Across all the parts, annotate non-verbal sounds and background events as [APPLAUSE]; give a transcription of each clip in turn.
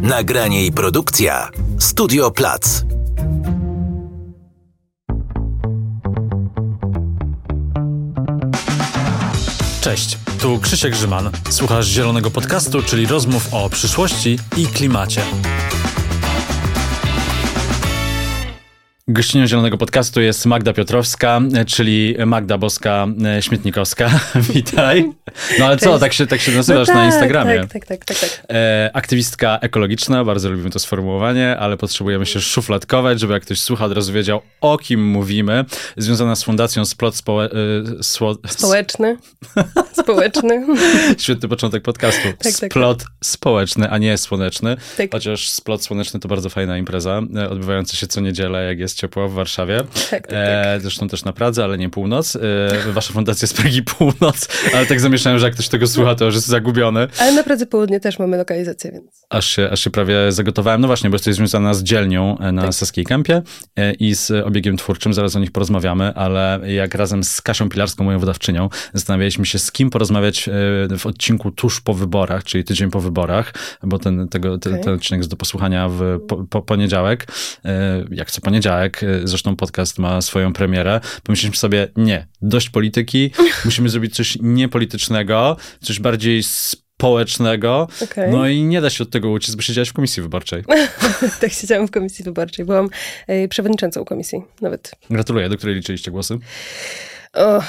Nagranie i produkcja Studio Plac. Cześć, tu Krzysiek Grzyman. Słuchasz Zielonego Podcastu, czyli rozmów o przyszłości i klimacie. Gościnią Zielonego Podcastu jest Magda Piotrowska, czyli Magda Boska e, Śmietnikowska. [LAUGHS] Witaj. No ale co, tak się, tak się nazywasz no na tak, Instagramie. Tak, tak, tak, tak. tak. E, aktywistka ekologiczna, bardzo lubimy to sformułowanie, ale potrzebujemy się szufladkować, żeby jak ktoś słucha, od razu wiedział, o kim mówimy. Związana z fundacją Splot Społe... E, sło, Społeczny. [LAUGHS] Społeczny. Świetny początek podcastu. tak, tak. Splot społeczny, a nie słoneczny. Tak. Chociaż splot słoneczny to bardzo fajna impreza, e, odbywająca się co niedzielę, jak jest ciepło w Warszawie. Tak, tak, E, zresztą też na Pradze, ale nie północ. E, wasza fundacja jest Pragi Północ, ale tak zamieszałem, że jak ktoś tego słucha, to już jest zagubiony. Ale na Pradze Południe też mamy lokalizację, więc... Aż się, aż się prawie zagotowałem. No właśnie, bo jesteś związana z dzielnią e, na Tak. Saskiej Kępie i z obiegiem twórczym, zaraz o nich porozmawiamy, ale jak razem z Kasią Pilarską, moją wydawczynią, zastanawialiśmy się, z kim porozmawiać w odcinku tuż po wyborach, czyli tydzień po wyborach, bo ten, tego, te, Okej. ten odcinek jest do posłuchania w po, po poniedziałek. Jak co poniedziałek, e, zresztą podcast ma swoją premierę. Pomyśleliśmy sobie, nie, dość polityki, [LAUGHS] musimy zrobić coś niepolitycznego, coś bardziej społecznego, Okej. no i nie da się od tego uciec, bo siedziałeś w komisji wyborczej. [LAUGHS] tak siedziałam w komisji wyborczej. Byłam e, przewodniczącą komisji nawet. Gratuluję. Do której liczyliście głosy? O,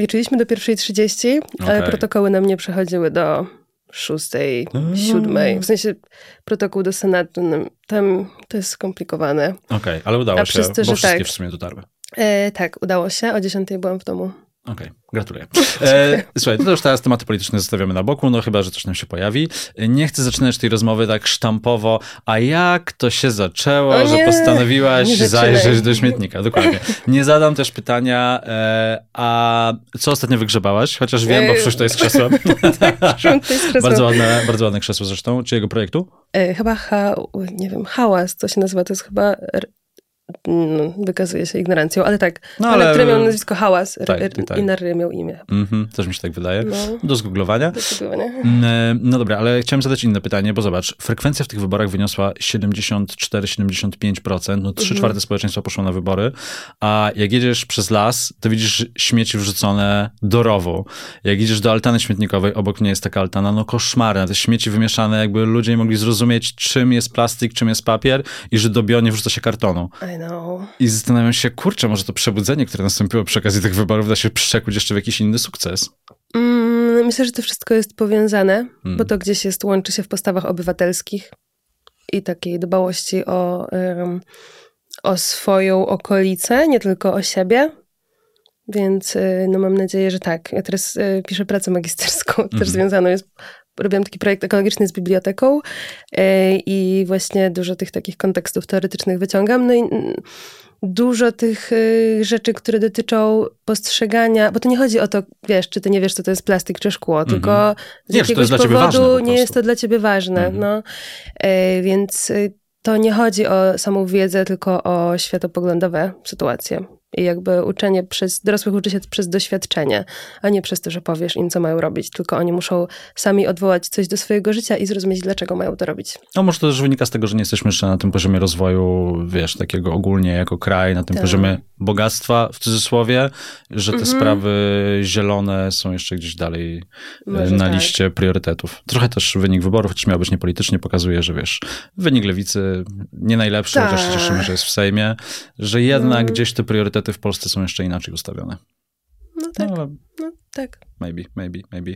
liczyliśmy do pierwszej 30, ale Okej. protokoły nam nie przechodziły do szóstej, siódmej. W sensie protokół do Senatu, no, tam to jest skomplikowane. Okej, ale udało A się, przez to, bo wszystkie tak. w sumie dotarły. E, tak, udało się. O 10 byłam w domu. Okej, gratuluję. E, słuchaj, to już teraz tematy polityczne zostawiamy na boku, no chyba, że coś nam się pojawi. Nie chcę zaczynać tej rozmowy tak sztampowo, a jak to się zaczęło, O że nie, postanowiłaś nie zajrzeć do śmietnika? Dokładnie. Nie zadam też pytania, e, a co ostatnio wygrzebałaś? Chociaż wiem, bo Ej. przecież to jest krzesłem. Przyszłam tutaj z krzesłem. bardzo, ładne, bardzo ładne krzesło zresztą. Czyjego projektu? E, chyba ha, nie wiem, hałas, to się nazywa, to jest chyba, wykazuje się ignorancją, ale tak, No, no, ale... który miał nazwisko hałas, Tak, r, tak. i na ry miał imię. Mhm, też mi się tak wydaje. No, Do zgooglowania. zdecydowanie. Mm, e, No dobra, ale chciałem zadać inne pytanie, bo zobacz, frekwencja w tych wyborach wyniosła 74-75%, no 3 czwarte społeczeństwa poszło na wybory, a jak jedziesz przez las, to widzisz śmieci wrzucone do rowu. Jak idziesz do altany śmietnikowej, obok mnie jest taka altana, no koszmarne, te śmieci wymieszane, jakby ludzie nie mogli zrozumieć, czym jest plastik, czym jest papier i że do bio nie wrzuca się kartonu. I zastanawiam się, kurczę, może to przebudzenie, które nastąpiło przy okazji tych wyborów, da się przekuć jeszcze w jakiś inny sukces. Mm, myślę, że to wszystko jest powiązane, Hmm. bo to gdzieś jest, łączy się w postawach obywatelskich i takiej dbałości o, em, o swoją okolicę, nie tylko o siebie. Więc y, no, mam nadzieję, że tak. Ja teraz y, piszę pracę magisterską, [LAUGHS] Mhm. też związaną jest. Robiłam taki projekt ekologiczny z biblioteką y, i właśnie dużo tych takich kontekstów teoretycznych wyciągam. No i mm, dużo tych y, rzeczy, które dotyczą postrzegania, bo to nie chodzi o to, wiesz, czy ty nie wiesz, co to jest plastik czy szkło, tylko z. Nie, jakiegoś powodu po nie jest to dla ciebie ważne. Mhm. No. E, więc to nie chodzi o samą wiedzę, tylko o światopoglądowe sytuacje. I jakby uczenie przez, dorosłych uczy się przez doświadczenie, a nie przez to, że powiesz im, co mają robić. Tylko oni muszą sami odwołać coś do swojego życia i zrozumieć, dlaczego mają to robić. No może to też wynika z tego, że nie jesteśmy jeszcze na tym poziomie rozwoju, wiesz, takiego ogólnie jako kraj, na tym Tak. poziomie bogactwa w cudzysłowie, że te Mhm. sprawy zielone są jeszcze gdzieś dalej e, Może na tak. liście priorytetów. Trochę też wynik wyborów, choć miał być niepolitycznie, pokazuje, że wiesz, wynik lewicy nie najlepszy, chociaż się Tak. cieszymy, że jest w Sejmie, że jednak Mhm. gdzieś te priorytety w Polsce są jeszcze inaczej ustawione. No tak, No, no tak. Maybe, maybe, maybe.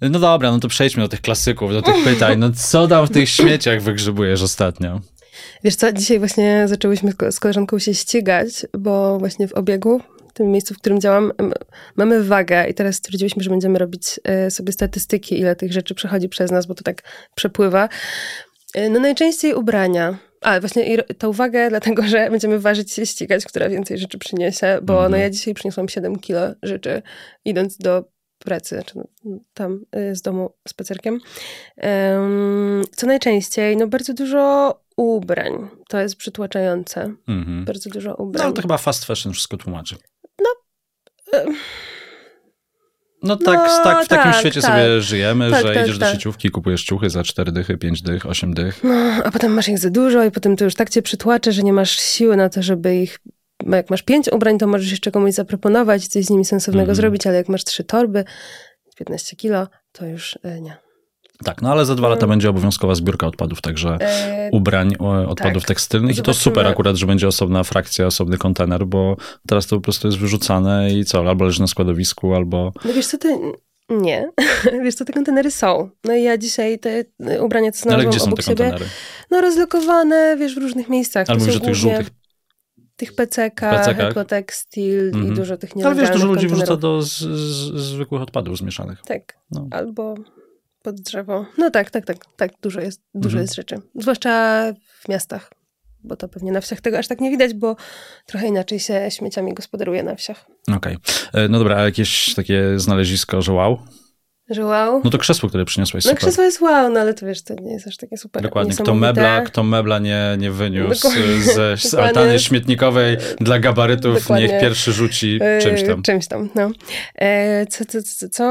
No dobra, no to przejdźmy do tych klasyków, do tych pytań. No co tam w tych śmieciach wygrzebujesz ostatnio? Wiesz co, dzisiaj właśnie zaczęłyśmy z koleżanką się ścigać, bo właśnie w obiegu, w tym miejscu, w którym działam, mamy wagę i teraz stwierdziłyśmy, że będziemy robić e, sobie statystyki, ile tych rzeczy przechodzi przez nas, bo to tak przepływa. E, No najczęściej ubrania. A, właśnie tą uwagę, [LAUGHS] dlatego że będziemy ważyć się ścigać, która więcej rzeczy przyniesie, bo Mhm. no ja dzisiaj przyniosłam 7 kilo rzeczy, idąc do pracy, czy no, tam y, z domu spacerkiem. Em, co najczęściej? No bardzo dużo ubrań. To jest przytłaczające. Mhm. Bardzo dużo No ubrań. ale to chyba fast fashion wszystko tłumaczy. No tak, No, tak w takim tak, świecie tak. sobie żyjemy, Tak, że tak, idziesz do tak. sieciówki, kupujesz ciuchy za 4 dychy, 5 dych, 8 dych. No, a potem masz ich za dużo i potem to już tak cię przytłaczy, że nie masz siły na to, żeby ich... Jak masz pięć ubrań, to możesz jeszcze komuś zaproponować coś z nimi sensownego Mhm. zrobić, ale jak masz trzy torby, 15 kilo, to już e, nie. Tak, no ale za dwa lata Mm. będzie obowiązkowa zbiórka odpadów, także E, ubrań, odpadów tak. tekstylnych i to Zobaczymy. super akurat, że będzie osobna frakcja, osobny kontener, bo teraz to po prostu jest wyrzucane i co, albo leży na składowisku, albo... No wiesz co, to nie. [LAUGHS] wiesz co, te kontenery są. No i ja dzisiaj te ubrania, co Ale znalazłam gdzie są obok te siebie, kontenery? no rozlokowane, wiesz, w różnych miejscach. To Ale mówisz są o tych żółtych. Tych PCK. Ekotekstil Mhm. i dużo tych Ale nielegalnych wiesz, dużo ludzi wrzuca do z, z, zwykłych odpadów zmieszanych. Tak, No. albo pod drzewo. No tak, tak, tak, tak, dużo jest, dużo Mhm. jest rzeczy. Zwłaszcza w miastach, bo to pewnie na wsiach tego aż tak nie widać, bo trochę inaczej się śmieciami gospodaruje na wsiach. Okej. E, No dobra, a jakieś takie znalezisko, że wow? Że wow. No to krzesło, które przyniosłeś, No super. krzesło jest wow, no ale to wiesz, to nie jest aż takie super Dokładnie. Kto mebla, kto mebla nie, nie wyniósł Dokładnie. ze z Dokładnie. altany śmietnikowej dla gabarytów, Dokładnie. niech pierwszy rzuci E, czymś tam. Czymś tam, no. E, co, co, co, co?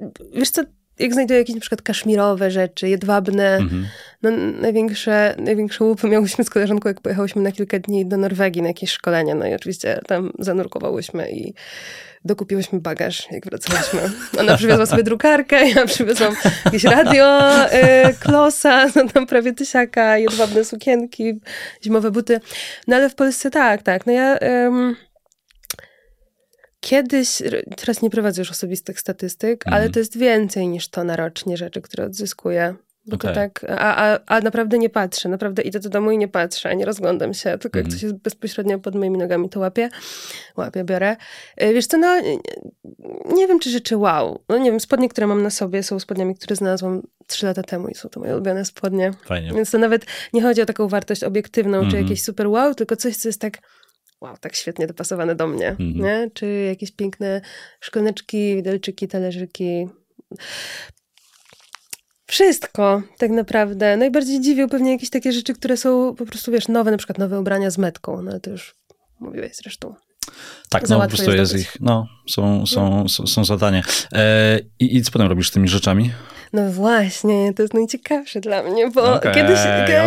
No, wiesz co, jak znajduję jakieś na przykład kaszmirowe rzeczy, jedwabne, Mhm. no największe, największe łupy miałyśmy z koleżanką, jak pojechałyśmy na kilka dni do Norwegii na jakieś szkolenie, no i oczywiście tam zanurkowałyśmy i dokupiłyśmy bagaż, jak wracałyśmy. Ona przywiozła sobie drukarkę, ja przywiozłam jakieś radio, y, klosa, [LAUGHS] no tam prawie tysiaka, jedwabne sukienki, zimowe buty. No ale w Polsce tak, tak. No ja... ym, Kiedyś, teraz nie prowadzę już osobistych statystyk, Mhm. ale to jest więcej niż to na rocznie rzeczy, które odzyskuję. Bo to Okej. tak, a, a, a naprawdę nie patrzę, naprawdę idę do domu i nie patrzę, nie rozglądam się, tylko jak Mhm. coś jest bezpośrednio pod moimi nogami, to łapię, łapię, biorę. Y, Wiesz co, no nie, nie wiem, czy rzeczy wow. No nie wiem, spodnie, które mam na sobie są spodniami, które znalazłam trzy lata temu i są to moje ulubione spodnie. Fajnie. Więc to nawet nie chodzi o taką wartość obiektywną, czy Mhm. jakieś super wow, tylko coś, co jest tak wow, tak świetnie dopasowane do mnie, Mhm. nie? Czy jakieś piękne szklaneczki, widelczyki, talerzyki. Wszystko, tak naprawdę. Najbardziej dziwią pewnie jakieś takie rzeczy, które są po prostu, wiesz, nowe, na przykład nowe ubrania z metką, no ale to już mówiłeś zresztą. Tak, no po prostu je jest ich, no, są, są, są, są zadania. E, i, I co potem robisz z tymi rzeczami? No właśnie, to jest najciekawsze dla mnie, bo Okej, kiedyś...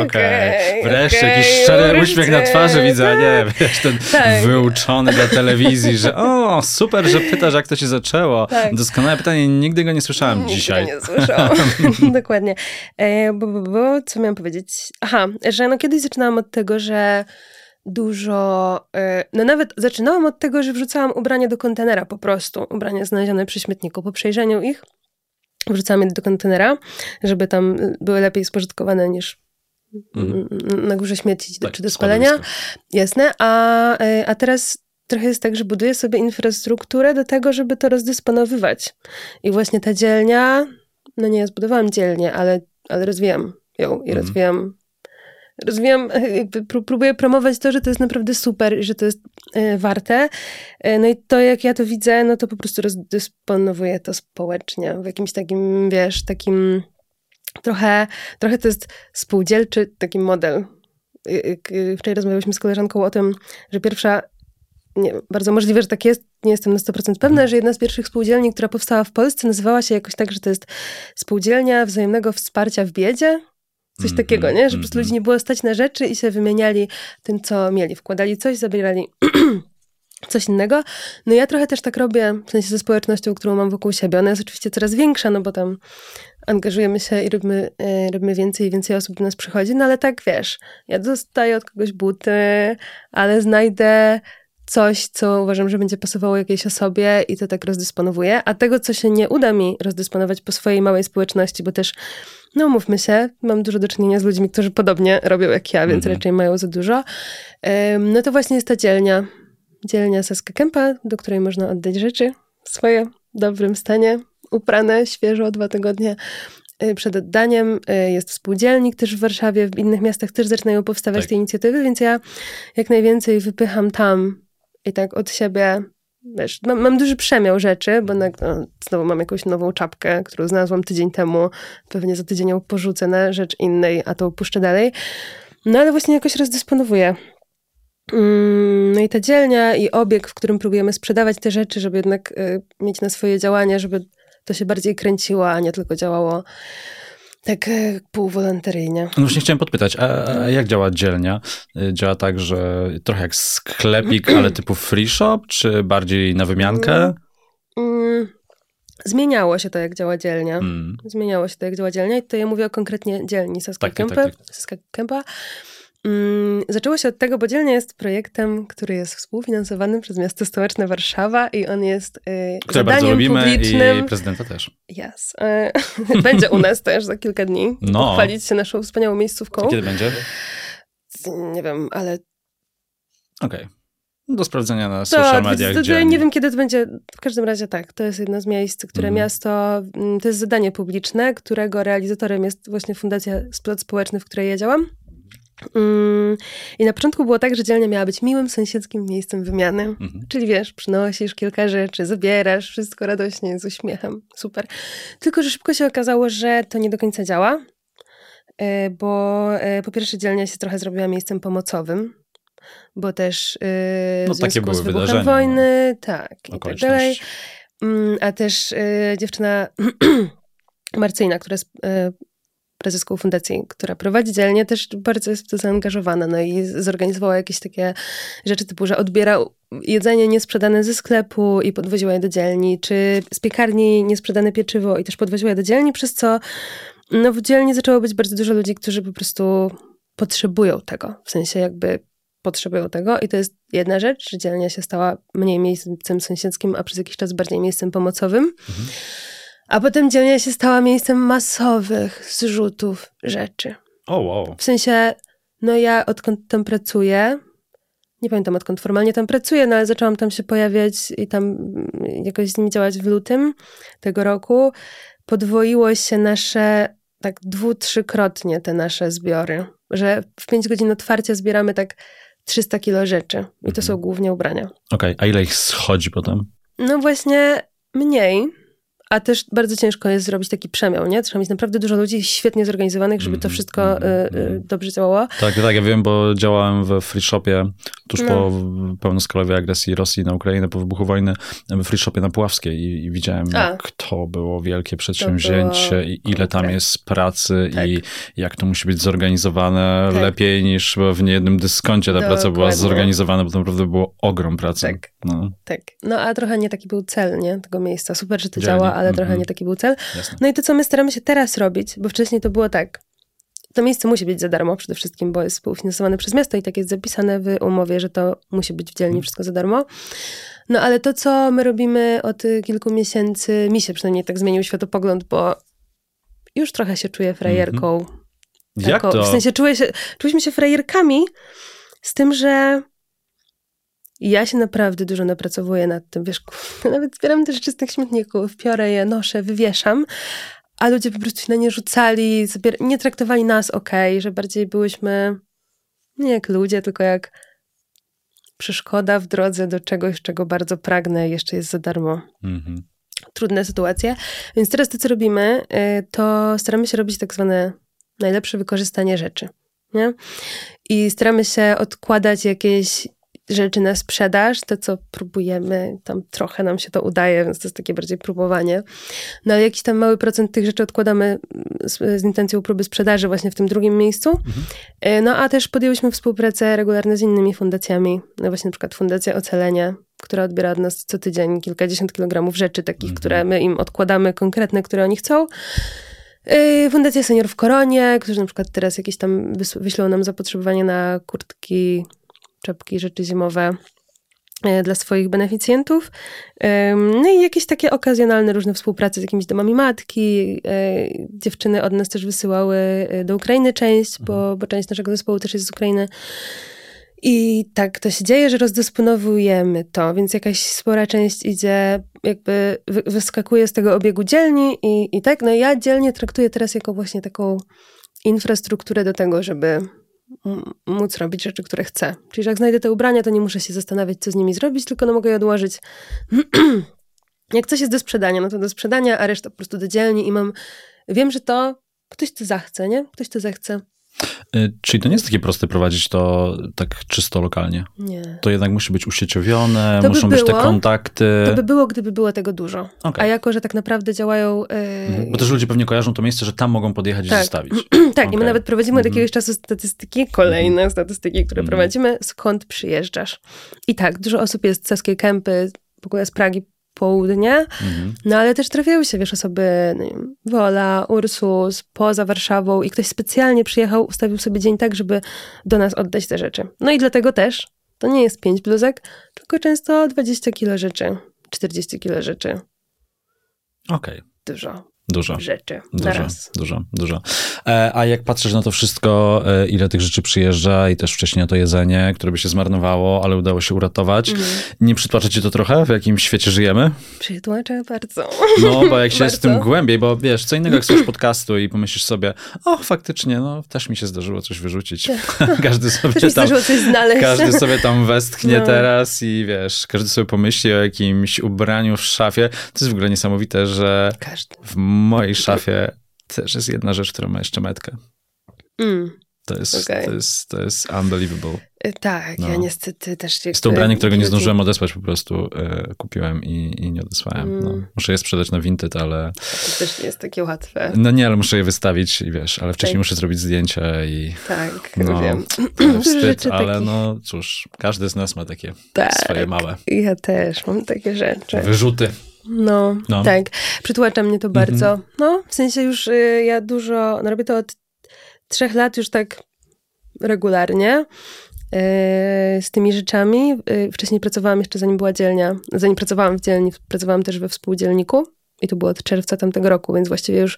okej. Wreszcie okej, jakiś szczery wreszcie, uśmiech na twarzy widzę, a nie, wiesz, ten Tak. wyuczony dla telewizji, że o, super, że pytasz, jak to się zaczęło. Tak. Doskonałe pytanie, nigdy go nie słyszałem Nigdy dzisiaj. Nie słyszałam. [LAUGHS] Dokładnie. E, bo, bo, bo, co miałam powiedzieć? Aha, że no kiedyś zaczynałam od tego, że dużo, e, no nawet zaczynałam od tego, że wrzucałam ubrania do kontenera po prostu, ubrania znalezione przy śmietniku. Po przejrzeniu ich wrzucałam je do kontenera, żeby tam były lepiej spożytkowane niż Mhm. mm, na górze śmieci Tak, czy do spalenia. składowisko. Jasne, a, e, a teraz trochę jest tak, że buduję sobie infrastrukturę do tego, żeby to rozdysponowywać. I właśnie ta dzielnia, no nie ja zbudowałam dzielnię, ale, ale rozwijam ją i Mhm. rozwijam rozwijam, jakby pró- próbuję promować to, że to jest naprawdę super i że to jest e, warte. E, no i to, jak ja to widzę, no to po prostu rozdysponowuję to społecznie w jakimś takim, wiesz, takim trochę, trochę to jest spółdzielczy taki model. Y, y, Wczoraj rozmawialiśmy z koleżanką o tym, że pierwsza, nie, bardzo możliwe, że tak jest, nie jestem na 100% pewna, że jedna z pierwszych spółdzielni, która powstała w Polsce, nazywała się jakoś tak, że to jest spółdzielnia wzajemnego wsparcia w biedzie. Coś takiego, nie? Że po prostu mhm. ludzi nie było stać na rzeczy i się wymieniali tym, co mieli. Wkładali coś, zabierali [CLEARS THROAT] coś innego. No ja trochę też tak robię, w sensie ze społecznością, którą mam wokół siebie. Ona jest oczywiście coraz większa, no bo tam angażujemy się i robimy, e, robimy więcej i więcej osób do nas przychodzi, no ale tak wiesz, ja dostaję od kogoś buty, ale znajdę coś, co uważam, że będzie pasowało jakiejś osobie i to tak rozdysponowuję, a tego, co się nie uda mi rozdysponować po swojej małej społeczności, bo też, no mówmy się, mam dużo do czynienia z ludźmi, którzy podobnie robią jak ja, więc Mhm. raczej mają za dużo, no to właśnie jest ta dzielnia, dzielnia Saska Kępa, do której można oddać rzeczy swoje w dobrym stanie, uprane świeżo dwa tygodnie y, przed oddaniem. Y, Jest współdzielnik też w Warszawie, w innych miastach też zaczynają powstawać Tak. te inicjatywy, więc ja jak najwięcej wypycham tam i tak od siebie. Wiesz, mam, mam duży przemiał rzeczy, bo na, no, znowu mam jakąś nową czapkę, którą znalazłam tydzień temu. Pewnie za tydzień ją porzucę na rzecz innej, a to puszczę dalej. No ale właśnie jakoś rozdysponowuję. Mm, no i ta dzielnia i obieg, w którym próbujemy sprzedawać te rzeczy, żeby jednak y, mieć na swoje działania, żeby to się bardziej kręciło, a nie tylko działało tak y, półwolontaryjnie. No właśnie chciałem podpytać, a, a jak działa dzielnia? Y, działa tak, że trochę jak sklepik, ale [CLEARS THROAT] typu free shop, czy bardziej na wymiankę? Mm, mm, zmieniało się to, jak działa dzielnia. Mm. Zmieniało się to, jak działa dzielnia i to ja mówię o konkretnie dzielni Saska Tak, tak, Kępy. tak, tak. Mm, zaczęło się od tego, bo dzielnia jest projektem, który jest współfinansowany przez miasto stołeczne Warszawa i on jest y, Które zadaniem bardzo lubimy publicznym. i prezydenta też. Yes. Y, [LAUGHS] Będzie u nas też za kilka dni. No. Pochwalić się naszą wspaniałą miejscówką. Kiedy będzie? Nie wiem, ale Okej. Do sprawdzenia na to, social mediach. to, to, nie wiem, kiedy to będzie. W każdym razie tak, to jest jedno z miejsc, które Mhm. miasto, mm, to jest zadanie publiczne, którego realizatorem jest właśnie Fundacja Splot Społeczny, w której ja działam. Mm, I na początku było tak, że dzielnia miała być miłym sąsiedzkim miejscem wymiany. Mhm. Czyli wiesz, przynosisz kilka rzeczy, zabierasz, wszystko radośnie, z uśmiechem. Super. Tylko, że szybko się okazało, że to nie do końca działa, e, bo e, po pierwsze dzielnia się trochę zrobiła miejscem pomocowym, bo też e, No, w takie związku z wybuchem wydarzenia, wojny, tak, i tak dalej. Mm, A też dziewczyna [CLEARS THROAT] Marcyjna, która jest prezeską fundacji, która prowadzi dzielnię, też bardzo jest w to zaangażowana. No i zorganizowała jakieś takie rzeczy typu, że odbiera jedzenie niesprzedane ze sklepu i podwoziła je do dzielni, czy z piekarni niesprzedane pieczywo i też podwoziła je do dzielni, przez co no, w dzielni zaczęło być bardzo dużo ludzi, którzy po prostu potrzebują tego. W sensie jakby potrzebują tego i to jest jedna rzecz, że dzielnia się stała mniej miejscem sąsiedzkim, a przez jakiś czas bardziej miejscem pomocowym. A potem dzielnia się stała miejscem masowych zrzutów rzeczy. O, wow. W sensie, no ja odkąd tam pracuję, nie pamiętam odkąd formalnie tam pracuję, no ale zaczęłam tam się pojawiać i tam mm, jakoś z nimi działać w lutym tego roku. Podwoiło się nasze, tak dwu, trzykrotnie te nasze zbiory, że w 5 godzin otwarcia zbieramy tak 300 kilo rzeczy i to Mhm. są głównie ubrania. Okej, a ile ich schodzi potem? No właśnie mniej, a też bardzo ciężko jest zrobić taki przemiał, nie? Trzeba mieć naprawdę dużo ludzi świetnie zorganizowanych, żeby to Mhm, wszystko y, y, dobrze działało. Tak, tak, ja wiem, bo działałem w free shopie tuż No. po pełnoskalowej agresji Rosji na Ukrainę, po wybuchu wojny, w free shopie na Puławskiej i, i widziałem, A. jak to było wielkie przedsięwzięcie i ile tam jest pracy Tak. i jak to musi być zorganizowane Tak. lepiej niż w niejednym dyskoncie ta praca była Dokładnie. zorganizowana, bo to naprawdę było ogrom pracy. Tak. No, Tak. No a trochę nie taki był cel, nie? Tego miejsca. Super, że to Dzielni. działa, ale trochę Mhm. nie taki był cel. jasne. No i to, co my staramy się teraz robić, bo wcześniej to było tak. To miejsce musi być za darmo przede wszystkim, bo jest współfinansowane przez miasto i tak jest zapisane w umowie, że to musi być w dzielni Mhm. wszystko za darmo. No ale to, co my robimy od kilku miesięcy, mi się przynajmniej tak zmienił światopogląd, bo już trochę się czuję frajerką. Mhm. Jak Jako- to? W sensie czuję się, czuliśmy się frajerkami z tym, że ja się naprawdę dużo napracowuję nad tym, wiesz, [LAUGHS] nawet zbieram te rzeczy z tych śmietników, piorę je, noszę, wywieszam, a ludzie po prostu się na nie rzucali, nie traktowali nas okej, że bardziej byłyśmy nie jak ludzie, tylko jak przeszkoda w drodze do czegoś, czego bardzo pragnę, jeszcze jest za darmo Mhm. trudne sytuacje. Więc teraz to, co robimy, y, to staramy się robić tak zwane najlepsze wykorzystanie rzeczy. Nie? I staramy się odkładać jakieś rzeczy na sprzedaż, to co próbujemy, tam trochę nam się to udaje, więc to jest takie bardziej próbowanie. No ale jakiś tam mały procent tych rzeczy odkładamy mm, z, z intencją próby sprzedaży właśnie w tym drugim miejscu. Y, No a też podjęłyśmy współpracę regularnie z innymi fundacjami, no właśnie na przykład Fundacja Ocalenia, która odbiera od nas co tydzień kilkadziesiąt kilogramów rzeczy, takich, Mhm. które my im odkładamy konkretne, które oni chcą. Yy, Fundacja Senior w Koronie, którzy na przykład teraz jakieś tam wyślą nam zapotrzebowanie na kurtki, czapki, rzeczy zimowe yy, dla swoich beneficjentów. No i jakieś takie okazjonalne różne współprace z jakimiś domami matki. Yy, Dziewczyny od nas też wysyłały yy, do Ukrainy część, bo, bo część naszego zespołu też jest z Ukrainy. I tak to się dzieje, że rozdysponowujemy to, więc jakaś spora część idzie, jakby wy- wyskakuje z tego obiegu dzielni i, i tak. No ja dzielnie traktuję teraz jako właśnie taką infrastrukturę do tego, żeby móc robić rzeczy, które chcę. Czyli że jak znajdę te ubrania, to nie muszę się zastanawiać, co z nimi zrobić, tylko no mogę je odłożyć. [CLEARS THROAT] jak coś jest do sprzedania, no to do sprzedania, a reszta po prostu do dzielni i mam, wiem, że to ktoś to zachce, nie? Ktoś to zechce. Y, Czyli to nie jest takie proste prowadzić to tak czysto lokalnie. Nie. To jednak musi być usieciowione, To by muszą być te kontakty. To by było, gdyby było tego dużo. Okej. A jako, że tak naprawdę działają... Yy, Mhm. Bo też ludzie pewnie kojarzą to miejsce, że tam mogą podjechać i Tak. zostawić. [CLEARS THROAT] tak, i my nawet prowadzimy od Mhm. jakiegoś czasu statystyki, kolejne statystyki, które Mhm. prowadzimy, skąd przyjeżdżasz. I tak, dużo osób jest z Saskiej Kępy, w ogóle z Pragi południe, Mhm. no ale też trafiają się, wiesz, osoby, no, wiem, Wola, Ursus, poza Warszawą i ktoś specjalnie przyjechał, ustawił sobie dzień tak, żeby do nas oddać te rzeczy. No i dlatego też to nie jest pięć bluzek, tylko często 20 kilo rzeczy, 40 kilo rzeczy. Okej, Dużo dużo. rzeczy Dużo, dużo, dużo. E, a jak patrzysz na to wszystko, e, ile tych rzeczy przyjeżdża i też wcześniej na to jedzenie, które by się zmarnowało, ale udało się uratować, Mhm. nie przytłacza ci to trochę, w jakim świecie żyjemy? Przytłaczę bardzo. No, bo jak się jest w tym głębiej, bo wiesz, co innego jak słuchasz podcastu i pomyślisz sobie, o, faktycznie, no, też mi się zdarzyło coś wyrzucić. [LAUGHS] każdy sobie Też tam... coś znaleźć. Każdy sobie tam [LAUGHS] westchnie No. teraz i wiesz, każdy sobie pomyśli o jakimś ubraniu w szafie. To jest w ogóle niesamowite, że Każdy. w mojej szafie też jest jedna rzecz, która ma jeszcze metkę. Mm, To jest, Okej. to jest, to jest unbelievable. y, tak, No. ja niestety też... Jest to ubranie, którego nie zdążyłem odesłać, po prostu e, kupiłem i, i nie odesłałem. No. Mm. Muszę je sprzedać na Vinted, ale To też nie jest takie łatwe. no nie, ale muszę je wystawić i wiesz, ale wcześniej Tak. muszę zrobić zdjęcia i Tak, no, wiem. [CLEARS THROAT] wstyd, rzeczy ale takich. no cóż, każdy z nas ma takie Tak. swoje małe Ja też mam takie rzeczy. wyrzuty. No, No. tak. Przytłacza mnie to bardzo. No, w sensie już y, ja dużo, no robię to od trzech lat już tak regularnie y, z tymi rzeczami. Y, wcześniej pracowałam jeszcze zanim była dzielnia. Zanim pracowałam w dzielni, pracowałam też we współdzielniku i to było od czerwca tamtego roku, więc właściwie już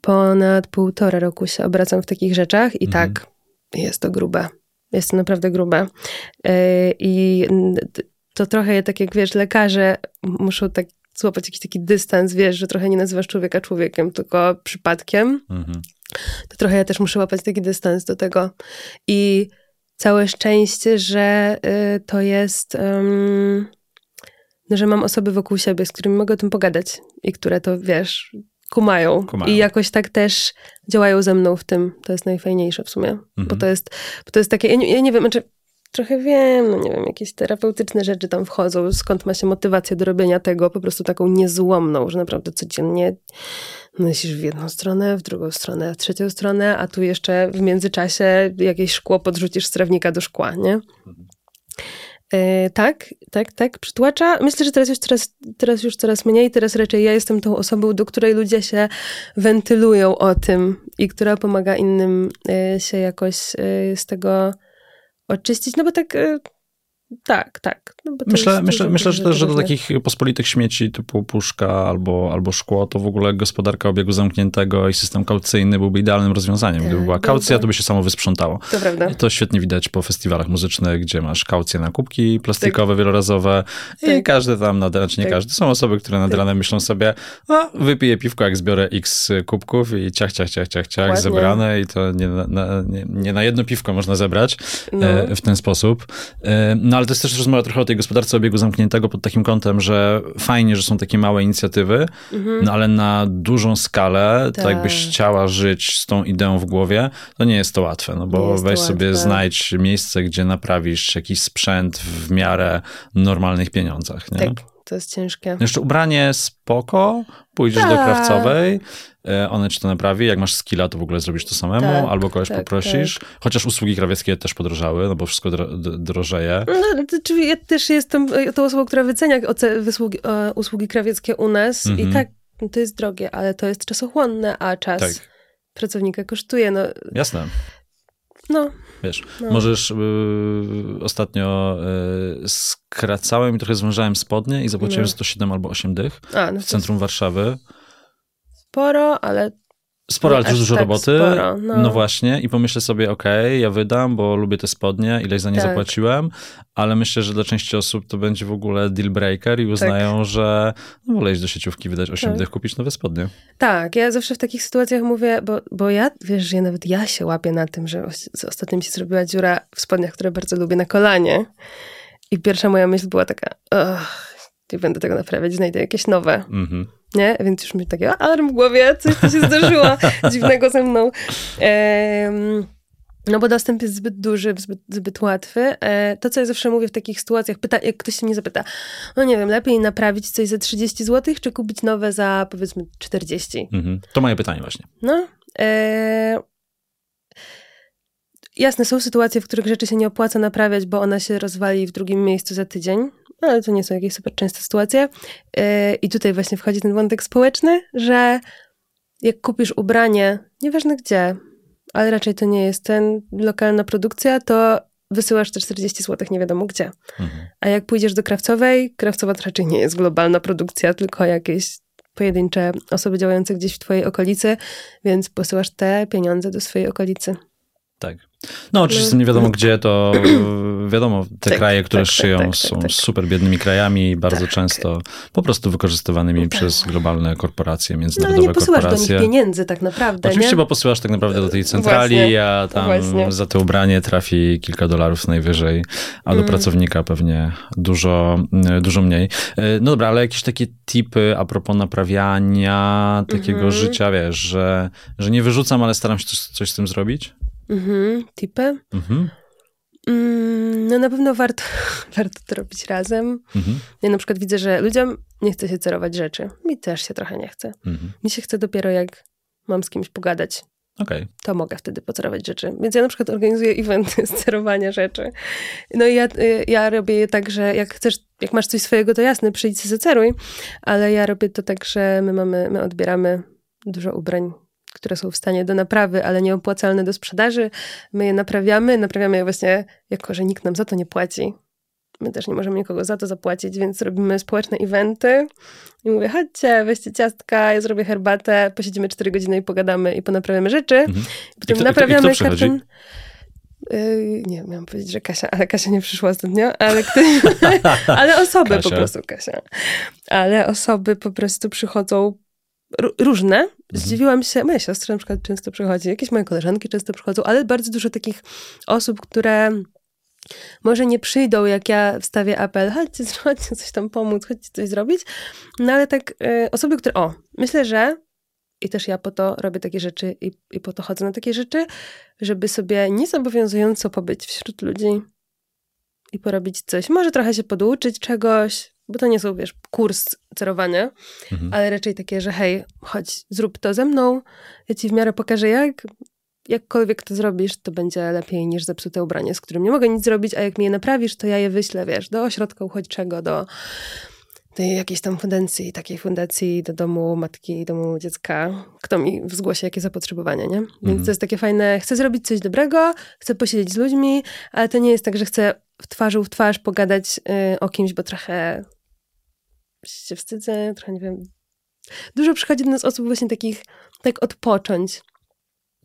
ponad półtora roku się obracam w takich rzeczach i Mhm. tak, jest to grube. Jest to naprawdę grube. Y, I to trochę tak jak wiesz, lekarze muszą tak złapać jakiś taki dystans, wiesz, że trochę nie nazywasz człowieka człowiekiem, tylko przypadkiem. Mhm. To trochę ja też muszę łapać taki dystans do tego. I całe szczęście, że y, to jest, ym, no, że mam osoby wokół siebie, z którymi mogę o tym pogadać i które to, wiesz, kumają. Kumają. I jakoś tak też działają ze mną w tym. To jest najfajniejsze w sumie. Bo Mhm. to jest, bo to jest takie, ja nie, ja nie wiem, znaczy trochę wiem, no nie wiem, jakieś terapeutyczne rzeczy tam wchodzą, skąd ma się motywacja do robienia tego, po prostu taką niezłomną, że naprawdę codziennie nosisz w jedną stronę, w drugą stronę, w trzecią stronę, a tu jeszcze w międzyczasie jakieś szkło podrzucisz z trawnika do szkła, nie? E, tak, tak, tak, przytłacza. Myślę, że teraz już coraz, teraz już coraz mniej, teraz raczej ja jestem tą osobą, do której ludzie się wentylują o tym i która pomaga innym e, się jakoś e, z tego oczyścić, no bo tak, e, tak, tak. No Myślę, myślę, myślę, że też, że do takich pospolitych śmieci typu puszka albo, albo szkło, to w ogóle gospodarka obiegu zamkniętego i system kaucyjny byłby idealnym rozwiązaniem. Gdyby Tak, była kaucja, byłby. to by się samo wysprzątało. To prawda. I to świetnie widać po festiwalach muzycznych, gdzie masz kaucje na kubki plastikowe, wielorazowe i Tak. każdy tam nad ranem, czy nie Tak. każdy, są osoby, które nad Tak. ranem myślą sobie, a wypiję piwko, jak zbiorę x kubków i ciach, ciach, ciach, ciach, ciach, Ładnie. zebrane i to nie na, nie, nie na jedno piwko można zebrać No. e, w ten sposób. E, no ale to jest też rozmowa trochę o tej gospodarce obiegu zamkniętego pod takim kątem, że fajnie, że są takie małe inicjatywy, no ale na dużą skalę, Mhm. Tak. jakbyś chciała żyć z tą ideą w głowie, to nie jest to łatwe, no bo weź sobie łatwe. znajdź miejsce, gdzie naprawisz jakiś sprzęt w miarę normalnych pieniądzach, nie? Tak, to jest ciężkie. Jeszcze ubranie spoko, pójdziesz do Tak. krawcowej, e, ona ci to naprawi. Jak masz skilla, to w ogóle zrobisz to samemu, Tak, albo kogoś tak, poprosisz. Chociaż usługi krawieckie też podrożały, no bo wszystko dro, drożeje. No, to, czyli ja też jestem e, tą osobą, która wycenia oce- wysługi, e, usługi krawieckie u nas Mhm. i tak, no to jest drogie, ale to jest czasochłonne, a czas Tak. pracownika kosztuje, no, Jasne. no Wiesz, No. możesz y, ostatnio y, skracałem i trochę zwężałem spodnie i zapłaciłem No. 107 albo 8 dych a, no w centrum Warszawy. Sporo, ale Sporo, ale też dużo tak roboty. sporo, no. właśnie. I pomyślę sobie, okej, ja wydam, bo lubię te spodnie, ileś za nie Tak. zapłaciłem, ale myślę, że dla części osób to będzie w ogóle deal breaker i uznają, że no, wolę iść do sieciówki, wydać 8 Tak. dych, kupić nowe spodnie. tak, ja zawsze w takich sytuacjach mówię, bo, bo ja, wiesz, że ja nawet ja się łapię na tym, że os- ostatnio mi się zrobiła dziura w spodniach, które bardzo lubię, na kolanie i pierwsza moja myśl była taka, ugh, nie będę tego naprawiać, znajdę jakieś nowe. Mhm. nie? Więc już mi takie alarm w głowie, coś tu się zdarzyło [LAUGHS] dziwnego ze mną. No bo dostęp jest zbyt duży, zbyt, zbyt łatwy. E, to, co ja zawsze mówię w takich sytuacjach, pyta, jak ktoś się mnie zapyta, no nie wiem, lepiej naprawić coś za 30 zł, czy kupić nowe za powiedzmy 40? Mhm. To moje pytanie właśnie. No, e, jasne, są sytuacje, w których rzeczy się nie opłaca naprawiać, bo ona się rozwali w drugim miejscu za tydzień, ale to nie są jakieś super częste sytuacje. E, I tutaj właśnie wchodzi ten wątek społeczny, że jak kupisz ubranie, nieważne gdzie, ale raczej to nie jest ten lokalna produkcja, to wysyłasz te 40 zł nie wiadomo gdzie. Mhm. A jak pójdziesz do krawcowej, krawcowa to raczej nie jest globalna produkcja, tylko jakieś pojedyncze osoby działające gdzieś w twojej okolicy, więc posyłasz te pieniądze do swojej okolicy. Tak. No, oczywiście nie wiadomo gdzie, to [CLEARS THROAT] wiadomo, te tak, kraje, które tak, tak szyją, tak, tak, są super biednymi krajami, bardzo tak. często po prostu wykorzystywanymi przez globalne korporacje, międzynarodowe no, nie posyłasz korporacje. do nich pieniędzy tak naprawdę, Oczywiście, nie? bo posyłasz tak naprawdę do tej centrali, Właśnie. a tam Właśnie. za to ubranie trafi kilka dolarów najwyżej, a do mm. pracownika pewnie dużo, dużo mniej. E, no dobra, ale jakieś takie tipy a propos naprawiania takiego mm -hmm. życia, wiesz, że, że nie wyrzucam, ale staram się coś, coś z tym zrobić? Mhm, tipy. Mhm. Mm, no na pewno warto, [LAUGHS] warto to robić razem. Mhm. Ja na przykład widzę, że ludziom nie chce się cerować rzeczy. Mi też się trochę nie chce. Mhm. Mi się chce dopiero jak mam z kimś pogadać. Okay. To mogę wtedy pocerować rzeczy. Więc ja na przykład organizuję [LAUGHS] eventy z cerowania rzeczy. No i ja, y, ja robię je tak, że jak chcesz, jak masz coś swojego, to jasne, przyjdź zaceruj, ale ja robię to tak, że my mamy, my odbieramy dużo ubrań które są w stanie do naprawy, ale nieopłacalne do sprzedaży. My je naprawiamy, naprawiamy je właśnie jako, że nikt nam za to nie płaci. My też nie możemy nikogo za to zapłacić, więc robimy społeczne eventy i mówię, chodźcie, weźcie ciastka, ja zrobię herbatę, posiedzimy 4 godziny i pogadamy i ponaprawiamy rzeczy. Mhm. Potem I kto, naprawiamy i kto, karton. Yy, nie, miałam powiedzieć, że Kasia, ale Kasia nie przyszła ostatnio, ale, kto, [LAUGHS] ale osoby Kasia. po prostu, Kasia. Ale osoby po prostu przychodzą różne. Mhm. Zdziwiłam się, moja siostra na przykład często przychodzi, jakieś moje koleżanki często przychodzą, ale bardzo dużo takich osób, które może nie przyjdą, jak ja wstawię apel, chodźcie, [LAUGHS] chodźcie coś tam pomóc, chodźcie coś zrobić, no ale tak y, osoby, które, o, myślę, że i też ja po to robię takie rzeczy i, i po to chodzę na takie rzeczy, żeby sobie niezobowiązująco pobyć wśród ludzi i porobić coś. Może trochę się poduczyć czegoś, bo to nie są, wiesz, kurs cerowania, mhm. ale raczej takie, że hej, chodź, zrób to ze mną, ja ci w miarę pokażę jak, jakkolwiek to zrobisz, to będzie lepiej niż zepsute ubranie, z którym nie mogę nic zrobić, a jak mi je naprawisz, to ja je wyślę, wiesz, do ośrodka uchodźczego, do tej jakiejś tam fundacji, takiej fundacji do domu matki, domu dziecka, kto mi zgłosi jakie zapotrzebowanie, nie? Więc mhm. to jest takie fajne, chcę zrobić coś dobrego, chcę posiedzieć z ludźmi, ale to nie jest tak, że chcę w twarzy w twarz pogadać y, o kimś, bo trochę się wstydzę, trochę nie wiem. Dużo przychodzi do nas osób właśnie takich, tak odpocząć.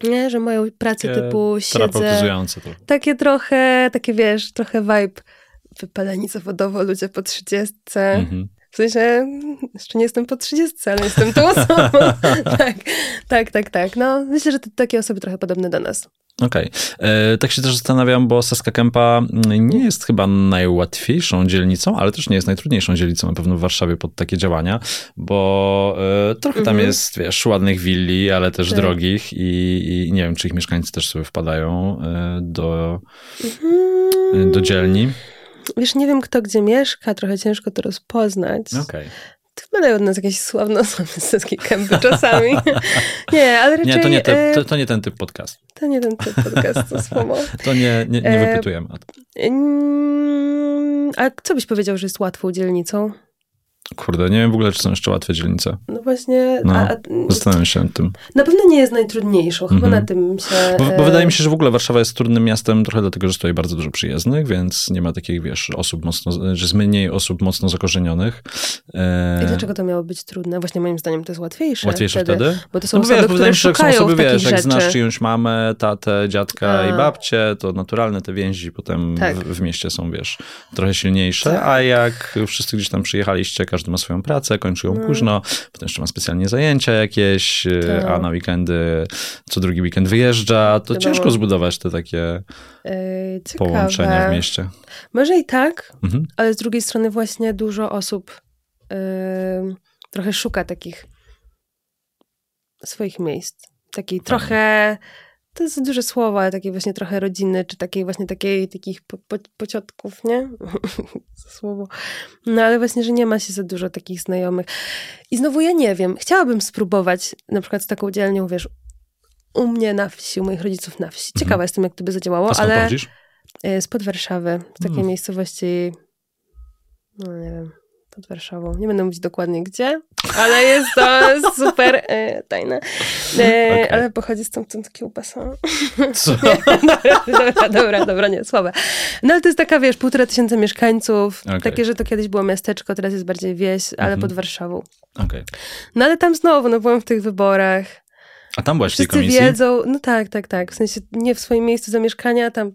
Nie, że mają pracę takie typu siedzę. To. Takie trochę, takie wiesz, trochę vibe wypaleni zawodowo ludzie po trzydziestce. Mhm. W sensie, jeszcze nie jestem po 30, ale jestem tą osobą. tak, [LAUGHS] tak, tak, tak. No, myślę, że to takie osoby trochę podobne do nas. Okej. Okay. E, tak się też zastanawiam, bo Saska Kępa nie jest chyba najłatwiejszą dzielnicą, ale też nie jest najtrudniejszą dzielnicą na pewno w Warszawie pod takie działania, bo e, trochę tam mhm. jest, wiesz, ładnych willi, ale też tak. drogich i, i, nie wiem, czy ich mieszkańcy też sobie wpadają e, do, mhm. do dzielni. Wiesz, nie wiem kto gdzie mieszka, trochę ciężko to rozpoznać. Okej. Okay. Wpadają od nas jakieś sławne osoby z kępy czasami. [LAUGHS] nie, ale raczej... Nie, to nie, te, to, to nie ten typ podcast. To nie ten typ podcastu, [LAUGHS] słowo. to nie, nie, nie e, wypytujemy to. A co byś powiedział, że jest łatwą dzielnicą? Kurde, nie wiem w ogóle, czy są jeszcze łatwe dzielnice. No właśnie. No, a, zastanawiam się nad tym. Na pewno nie jest najtrudniejszą, chyba mm -hmm. na tym się... Bo, bo, wydaje mi się, że w ogóle Warszawa jest trudnym miastem trochę dlatego, że stoi bardzo dużo przyjezdnych, więc nie ma takich, wiesz, osób mocno, że jest mniej osób mocno zakorzenionych. E... I dlaczego to miało być trudne? Właśnie moim zdaniem to jest łatwiejsze. Łatwiejsze wtedy? wtedy? Bo to są no, osoby, wiesz, które mi się, że są osoby, wiesz, jak znasz czyjąś mamę, tatę, dziadka a. i babcię, to naturalne te więzi potem tak. w, w, mieście są, wiesz, trochę silniejsze, tak. a jak wszyscy gdzieś tam przyjechaliście, każdy ma swoją pracę, kończy ją no. późno, potem jeszcze ma specjalnie zajęcia jakieś, tak. a na weekendy, co drugi weekend wyjeżdża, to ciężko zbudować te takie yy, połączenia w mieście. Może i tak, mhm. ale z drugiej strony właśnie dużo osób yy, trochę szuka takich swoich miejsc. Takiej trochę to jest duże słowo, ale takiej właśnie trochę rodziny, czy takiej właśnie takiej, takich po, po, pociotków, nie? [LAUGHS] słowo. No ale właśnie, że nie ma się za dużo takich znajomych. I znowu ja nie wiem, chciałabym spróbować na przykład z taką dzielnią, wiesz, u mnie na wsi, u moich rodziców na wsi. Ciekawa mhm. jestem, jak to by zadziałało, ale... Pochodzisz? E, spod Warszawy, z takiej hmm. miejscowości, no nie wiem, pod Warszawą. Nie będę mówić dokładnie gdzie, ale jest to [LAUGHS] super e, tajne. E, okay. Ale pochodzi stamtąd kiełbasa. Co? [LAUGHS] dobra, dobra, dobra, nie, słabe. No ale to jest taka, wiesz, półtora tysiąca mieszkańców. Okay. Takie, że to kiedyś było miasteczko, teraz jest bardziej wieś, ale mm -hmm. pod Warszawą. Okay. No ale tam znowu, no byłam w tych wyborach. A tam byłaś Wszyscy w tej komisji? wiedzą, no tak, tak, tak. W sensie nie w swoim miejscu zamieszkania, tam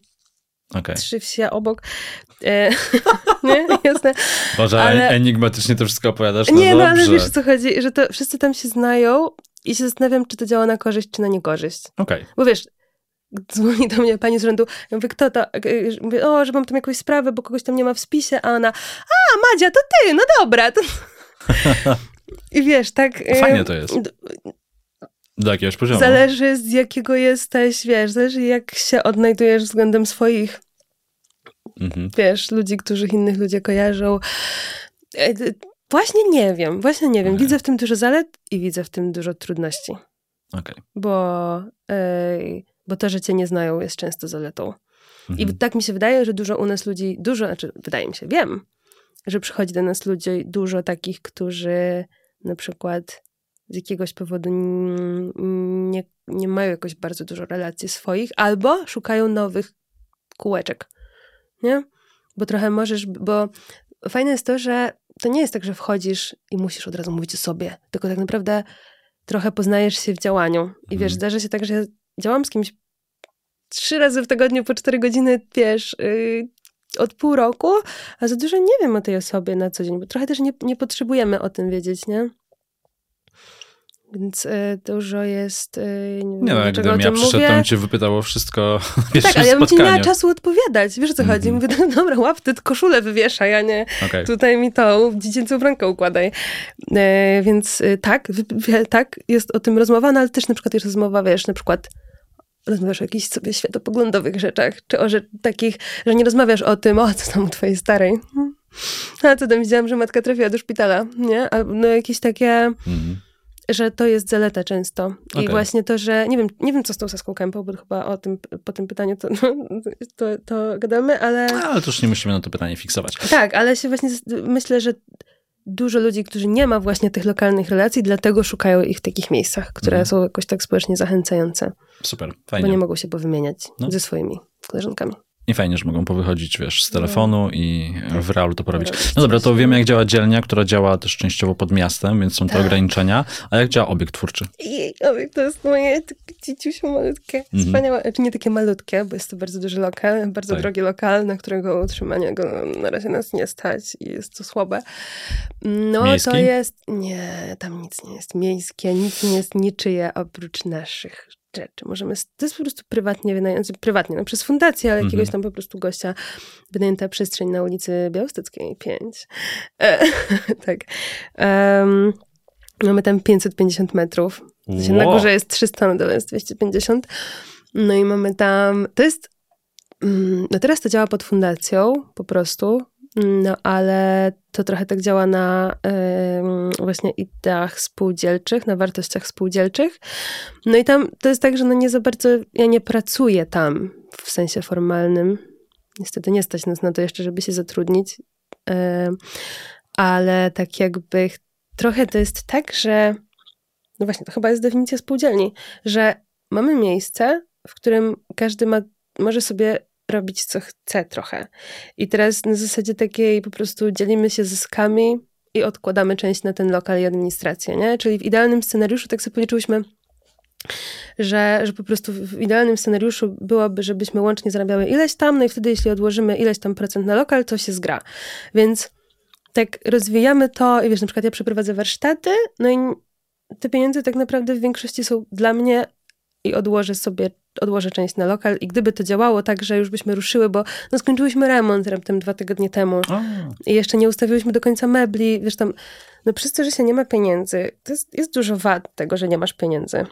Okay. Trzy wsie obok. E, [LAUGHS] nie, jasne. Boże, ale... enigmatycznie to wszystko opowiadasz. No nie, dobrze. no ale wiesz o co chodzi, że to wszyscy tam się znają i się zastanawiam, czy to działa na korzyść, czy na niekorzyść. Okej. Okay. Bo wiesz, dzwoni do mnie pani z rzędu, ja mówię, kto to? Mówię, o, że mam tam jakąś sprawę, bo kogoś tam nie ma w spisie, a ona, a, Madzia, to ty, no dobra. To... [LAUGHS] I wiesz, tak... Fajnie to jest. Do jakiegoś poziomu. Zależy z jakiego jesteś, wiesz, zależy jak się odnajdujesz względem swoich, mhm. wiesz, ludzi, których innych ludzie kojarzą. E, właśnie nie wiem, właśnie nie wiem. Okay. Widzę w tym dużo zalet i widzę w tym dużo trudności. Okay. Bo, yy, bo to, że cię nie znają jest często zaletą. Mhm. I tak mi się wydaje, że dużo u nas ludzi, dużo, znaczy wydaje mi się, wiem, że przychodzi do nas ludzi dużo takich, którzy na przykład z jakiegoś powodu nie, nie mają jakoś bardzo dużo relacji swoich, albo szukają nowych kółeczek, nie? Bo trochę możesz, bo fajne jest to, że to nie jest tak, że wchodzisz i musisz od razu mówić o sobie, tylko tak naprawdę trochę poznajesz się w działaniu. I wiesz, mhm. zdarza się tak, że ja działam z kimś trzy razy w tygodniu po cztery godziny, wiesz, yy, od pół roku, a za dużo nie wiem o tej osobie na co dzień, bo trochę też nie, nie potrzebujemy o tym wiedzieć, nie? Więc dużo jest. Y, nie, nie no, gdybym ja przyszedł, to bym cię wypytało wszystko [LAUGHS] Tak, ale ja bym ci nie miała czasu odpowiadać. Wiesz o co mm -hmm. chodzi? Mówię, no, dobra, łap ty koszulę wywieszaj, a nie okay. tutaj mi to dziecięcą rękę układaj. E, więc y, tak, tak, jest o tym rozmowa, no ale też na przykład jest rozmowa, wiesz, na przykład rozmawiasz o jakichś sobie światopoglądowych rzeczach, czy o rzecz, takich, że nie rozmawiasz o tym, o co tam u twojej starej. A co tam widziałam, że matka trafiła do szpitala, nie? Albo no jakieś takie... Mm -hmm że to jest zaleta często. Okay. I właśnie to, że nie wiem, nie wiem, co z tą Saską Kępą, bo chyba o tym, po tym pytaniu to, [LAUGHS] no, to, to gadamy, ale... No, ale to już nie musimy na to pytanie fiksować. Tak, ale się właśnie myślę, że dużo ludzi, którzy nie ma właśnie tych lokalnych relacji, dlatego szukają ich w takich miejscach, które mm. są jakoś tak społecznie zachęcające. Super, fajnie. Bo nie mogą się powymieniać no. ze swoimi koleżankami. I fajnie, że mogą powychodzić, wiesz, z telefonu i w realu to porobić. No dobra, to wiemy, jak działa dzielnia, która działa też częściowo pod miastem, więc są te tak. ograniczenia. A jak działa obiekt twórczy? Jej, obiekt to jest moje dzieciusiu malutkie, mhm. wspaniałe, czy nie takie malutkie, bo jest to bardzo duży lokal, bardzo tak. drogi lokal, na którego utrzymanie go na razie nas nie stać i jest to słabe. No Miejski? to jest, nie, tam nic nie jest miejskie, nic nie jest niczyje oprócz naszych rzeczy. Możemy, to jest po prostu prywatnie wynajęty, prywatnie, no przez fundację, ale jakiegoś mhm. tam po prostu gościa wynajęta przestrzeń na ulicy Białostyckiej 5. E, [LAUGHS] tak. Um, mamy tam 550 metrów. Wow. Na górze jest 300, na dole jest 250. No i mamy tam, to jest, mm, no teraz to działa pod fundacją po prostu, no ale to trochę tak działa na y, właśnie ideach spółdzielczych, na wartościach spółdzielczych. No i tam to jest tak, że no nie za bardzo ja nie pracuję tam w sensie formalnym. Niestety nie stać nas na to jeszcze, żeby się zatrudnić. Y, ale tak jakby trochę to jest tak, że no właśnie, to chyba jest definicja spółdzielni, że mamy miejsce, w którym każdy ma, może sobie robić co chce trochę. I teraz na zasadzie takiej po prostu dzielimy się zyskami i odkładamy część na ten lokal i administrację, nie? Czyli w idealnym scenariuszu tak sobie policzyłyśmy, że, że po prostu w idealnym scenariuszu byłoby, żebyśmy łącznie zarabiały ileś tam, no i wtedy jeśli odłożymy ileś tam procent na lokal, to się zgra. Więc tak rozwijamy to i wiesz, na przykład ja przeprowadzę warsztaty, no i te pieniądze tak naprawdę w większości są dla mnie i odłożę sobie, odłożę część na lokal i gdyby to działało tak, że już byśmy ruszyły, bo no skończyłyśmy remont raptem dwa tygodnie temu i jeszcze nie ustawiłyśmy do końca mebli, wiesz tam, no przez to, że się nie ma pieniędzy, to jest, jest dużo wad tego, że nie masz pieniędzy.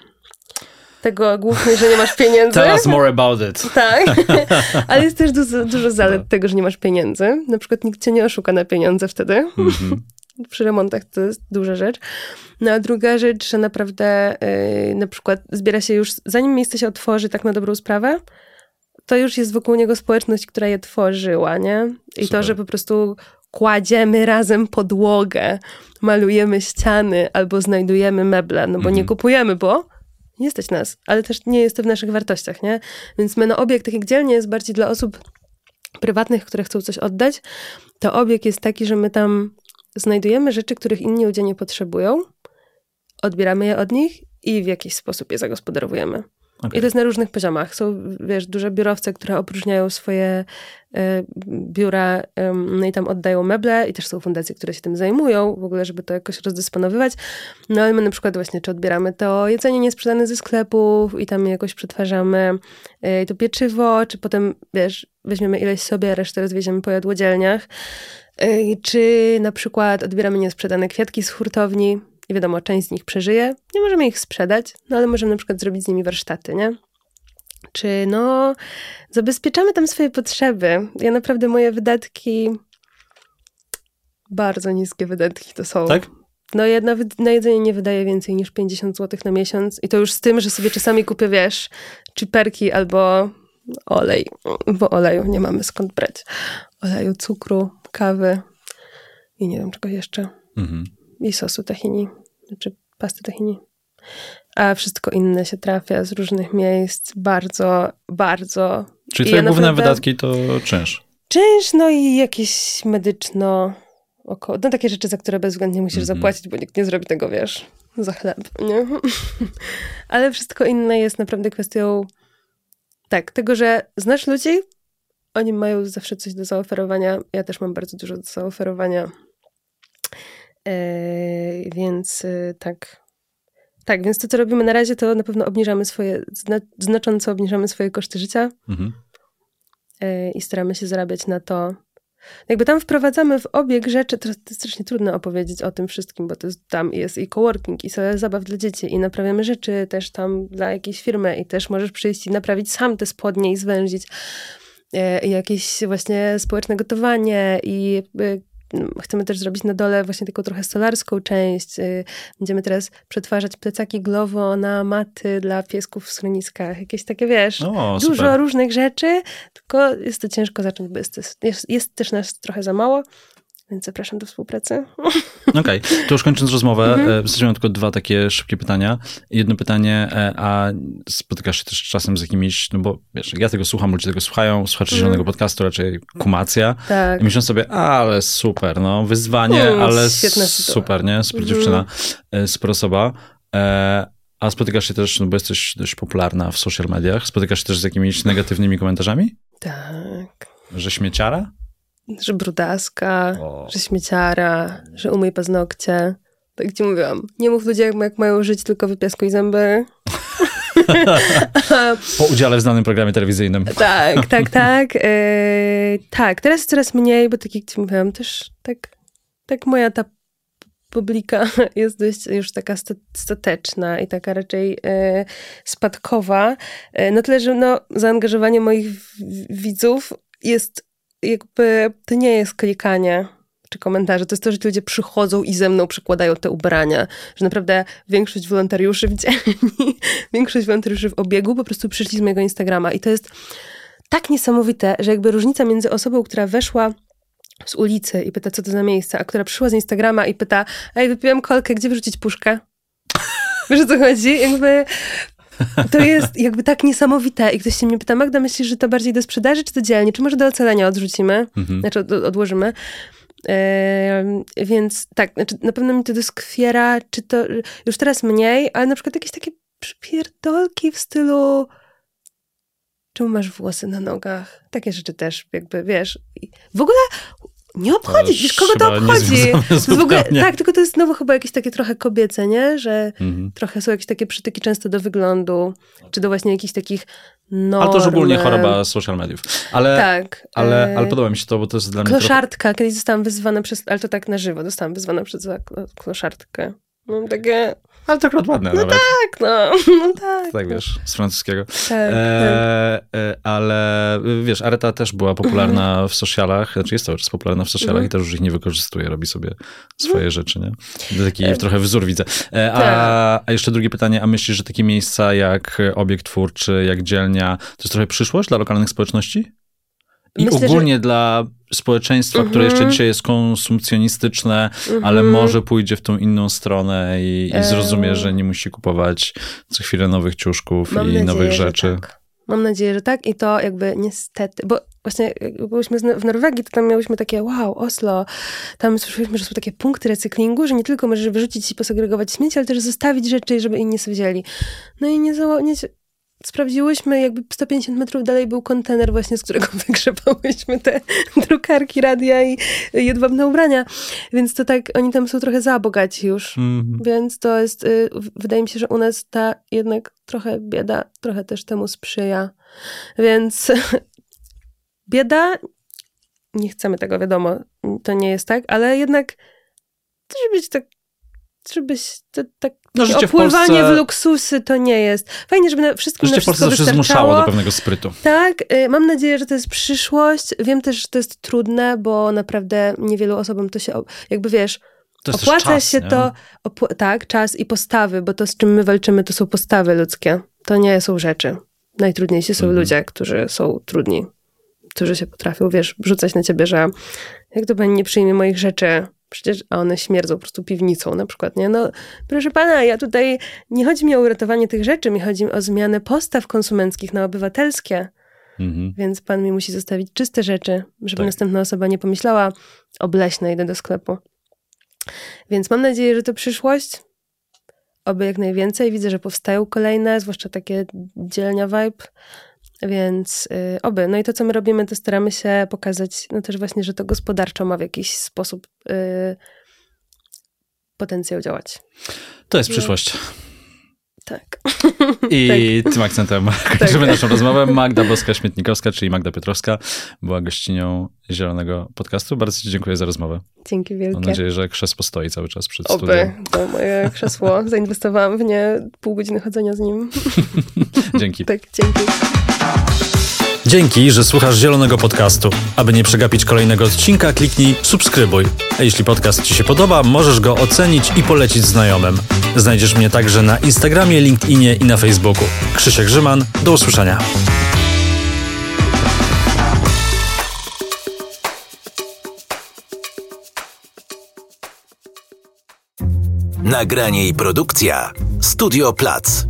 tego głównie, że nie masz pieniędzy. Tell us more about it. [LAUGHS] Tak, [LAUGHS] ale jest też dużo, dużo zalet tego, że nie masz pieniędzy. Na przykład nikt cię nie oszuka na pieniądze wtedy. Mm-hmm. Przy remontach to jest duża rzecz. No a druga rzecz, że naprawdę yy, na przykład zbiera się już, zanim miejsce się otworzy tak na dobrą sprawę, to już jest wokół niego społeczność, która je tworzyła, nie? I Super. to, że po prostu kładziemy razem podłogę, malujemy ściany albo znajdujemy meble, no bo nie mhm. kupujemy, bo nie stać nas, ale też nie jest to w naszych wartościach, nie? Więc my, no obiekt, tak jak dzielnie jest bardziej dla osób prywatnych, które chcą coś oddać, to obiekt jest taki, że my tam znajdujemy rzeczy, których inni ludzie nie potrzebują, odbieramy je od nich i w jakiś sposób je zagospodarowujemy. Okay. I to jest na różnych poziomach. Są, wiesz, duże biurowce, które opróżniają swoje y, biura y, no i tam oddają meble i też są fundacje, które się tym zajmują, w ogóle, żeby to jakoś rozdysponowywać. No ale my na przykład właśnie, czy odbieramy to jedzenie niesprzedane ze sklepów i tam jakoś przetwarzamy y, to pieczywo, czy potem, wiesz, weźmiemy ileś sobie, resztę rozwieziemy po jadłodzielniach. Y, czy na przykład odbieramy niesprzedane kwiatki z hurtowni, i wiadomo, część z nich przeżyje. Nie możemy ich sprzedać, no ale możemy na przykład zrobić z nimi warsztaty, nie? Czy no, zabezpieczamy tam swoje potrzeby. Ja naprawdę moje wydatki, bardzo niskie wydatki to są. Tak? No ja nawet na jedzenie nie wydaję więcej niż 50 zł na miesiąc i to już z tym, że sobie czasami kupię, wiesz, chiperki albo olej, bo oleju nie mamy skąd brać. Oleju, cukru, kawy i nie wiem czego jeszcze. Mhm i sosu tahini, czy pasty tahini. A wszystko inne się trafia z różnych miejsc bardzo, bardzo. Czyli twoje ja główne naprawdę... wydatki to czynsz? Czynsz, no i jakieś medyczno, około, no takie rzeczy, za które bezwzględnie musisz mm -hmm. zapłacić, bo nikt nie zrobi tego, wiesz, za chleb, nie? [LAUGHS] Ale wszystko inne jest naprawdę kwestią, tak, tego, że znasz ludzi, oni mają zawsze coś do zaoferowania, ja też mam bardzo dużo do zaoferowania E, więc y, tak. Tak, więc to, co robimy na razie, to na pewno obniżamy swoje, znacząco obniżamy swoje koszty życia mhm. E, i staramy się zarabiać na to. Jakby tam wprowadzamy w obieg rzeczy, to jest strasznie trudno opowiedzieć o tym wszystkim, bo to jest, tam jest i coworking, i sala zabaw dla dzieci, i naprawiamy rzeczy też tam dla jakiejś firmy, i też możesz przyjść i naprawić sam te spodnie i zwęzić. E, I jakieś właśnie społeczne gotowanie, i Chcemy też zrobić na dole właśnie taką trochę stolarską część. Y, będziemy teraz przetwarzać plecaki Glovo na maty dla piesków w schroniskach. Jakieś takie, wiesz, o, dużo różnych rzeczy, tylko jest to ciężko zacząć, bo jest, jest, jest też nas trochę za mało. Więc zapraszam do współpracy. [LAUGHS] Okej, okay. to już kończąc rozmowę, w mam tylko dwa takie szybkie pytania. Jedno pytanie, e, a spotykasz się też czasem z jakimiś, no bo wiesz, ja tego słucham, ludzie tego słuchają, słuchacze zielonego podcastu raczej kumacja. Tak. I myślą sobie, ale super, no wyzwanie, mm, ale super, nie? Super mhm. dziewczyna, e, super osoba. A spotykasz się też, no bo jesteś dość popularna w social mediach, spotykasz się też z jakimiś negatywnymi komentarzami? Tak. Że śmieciara? Że brudaska, o. że śmieciara, że umyj paznokcie. Tak ci mówiłam. Nie mów ludziom, jak mają żyć, tylko wypiaskuj zęby. [LAUGHS] po udziale w znanym programie telewizyjnym. tak, [LAUGHS] tak, tak. Yy, tak, teraz coraz mniej, bo tak jak ci mówiłam, też tak, tak moja ta publika [LAUGHS] jest dość już taka stateczna i taka raczej e, spadkowa. E, na tyle, że no, zaangażowanie moich widzów jest jakby to nie jest klikanie czy komentarze, to jest to, że ludzie przychodzą i ze mną przykładają te ubrania, że naprawdę większość wolontariuszy w dzielni, [LAUGHS] większość wolontariuszy w obiegu po prostu przyszli z mojego Instagrama i to jest tak niesamowite, że jakby różnica między osobą, która weszła z ulicy i pyta, co to za miejsce, a która przyszła z Instagrama i pyta, ej, wypiłem kolkę, gdzie wyrzucić puszkę? [LAUGHS] Wiesz o co chodzi? Jakby to jest jakby tak niesamowite. I ktoś się mnie pyta, Magda, myślisz, że to bardziej do sprzedaży, czy to dzielnie? Czy może do ocalenia odrzucimy? Mhm. Znaczy od, odłożymy. Yy, więc tak, znaczy na pewno mi to doskwiera, czy to już teraz mniej, ale na przykład jakieś takie przypierdolki w stylu czemu masz włosy na nogach? Takie rzeczy też jakby, wiesz. W ogóle nie obchodzi, wiesz, kogo to obchodzi? W ogóle, tak, tylko to jest znowu chyba jakieś takie trochę kobiece, nie? Że mhm. trochę są jakieś takie przytyki często do wyglądu, czy do właśnie jakichś takich norm. Ale to już ogólnie choroba social mediów. Ale, tak. Ale, ale podoba mi się to, bo to jest dla mnie Kloszardka, trochę... kiedyś zostałam wyzwana przez, ale to tak na żywo, zostałam wyzwana przez kloszardkę. Mam takie... Ale to akurat ładne No nawet. tak, no, [LAUGHS] no tak. Tak, no. wiesz, z francuskiego. Tak, tak. E, e, ale wiesz, Areta też była popularna w socialach, znaczy jest cały czas popularna w socialach Mhm. i też już ich nie wykorzystuje, robi sobie swoje rzeczy, nie? Taki E, trochę wzór widzę. E, a, tak. a jeszcze drugie pytanie, a myślisz, że takie miejsca jak obiekt twórczy, jak dzielnia, to jest trochę przyszłość dla lokalnych społeczności? I Myślę, że- ogólnie dla społeczeństwa, które jeszcze Mhm. dzisiaj jest konsumpcjonistyczne, Mhm. ale może pójdzie w tą inną stronę i, i E. zrozumie, że nie musi kupować co chwilę nowych ciuszków Mam i nadzieję, nowych rzeczy. Tak. Mam nadzieję, że tak i to jakby niestety, bo właśnie jak byliśmy w Norwegii, to tam miałyśmy takie wow, Oslo, tam słyszeliśmy, że są takie punkty recyklingu, że nie tylko możesz wyrzucić i posegregować śmieci, ale też zostawić rzeczy, żeby inni sobie wzięli. No i nie, nie sprawdziłyśmy, jakby 150 metrów dalej był kontener właśnie, z którego [LAUGHS] wygrzebałyśmy te drukarki, radia i jedwabne ubrania, więc to tak, oni tam są trochę za bogaci już. Mhm. Więc to jest, y, wydaje mi się, że u nas ta jednak trochę bieda, trochę też temu sprzyja. Więc [LAUGHS] bieda, nie chcemy tego, wiadomo, to nie jest tak, ale jednak żeby być tak, żebyś to, tak No, życie w opływanie w, Polsce- luksusy to nie jest. Fajnie, żeby na wszystkim Życie na w Polsce wszystko zawsze zmuszało do pewnego sprytu. Tak, y, mam nadzieję, że to jest przyszłość. Wiem też, że to jest trudne, bo naprawdę niewielu osobom to się, jakby wiesz, Opłaca czas, się nie? to, opł- tak, czas i postawy, bo to, z czym my walczymy, to są postawy ludzkie. To nie są rzeczy. Najtrudniejsi są Mhm. ludzie, którzy są trudni, którzy się potrafią, wiesz, wrzucać na ciebie, że jak to pani nie przyjmie moich rzeczy, przecież a one śmierdzą po prostu piwnicą na przykład, nie? No, proszę pana, ja tutaj, nie chodzi mi o uratowanie tych rzeczy, mi chodzi o zmianę postaw konsumenckich na obywatelskie. Mhm. Więc pan mi musi zostawić czyste rzeczy, żeby Tak. następna osoba nie pomyślała, obleśne, idę do sklepu. Więc mam nadzieję, że to przyszłość. Oby jak najwięcej. Widzę, że powstają kolejne, zwłaszcza takie dzielnia vibe. Więc y, oby. No i to, co my robimy, to staramy się pokazać, no też właśnie, że to gospodarczo ma w jakiś sposób y, potencjał działać. To jest No. przyszłość. Tak. I [LAUGHS] tym akcentem [LAUGHS] kończymy naszą rozmowę. Magda Boska-Śmietnikowska, czyli Magda Piotrowska, była gościnią Zielonego Podcastu. Bardzo ci dziękuję za rozmowę. Dzięki wielkie. Mam nadzieję, że krzesło stoi cały czas przed Oby. studiem. To moje krzesło. [LAUGHS] Zainwestowałam w nie pół godziny chodzenia z nim. Dzięki. Tak, dzięki. Dzięki, że słuchasz Zielonego Podcastu. Aby nie przegapić kolejnego odcinka, kliknij subskrybuj. A jeśli podcast Ci się podoba, możesz go ocenić i polecić znajomym. Znajdziesz mnie także na Instagramie, LinkedInie i na Facebooku. Krzysiek Grzyman, do usłyszenia. Nagranie i produkcja Studio Plac.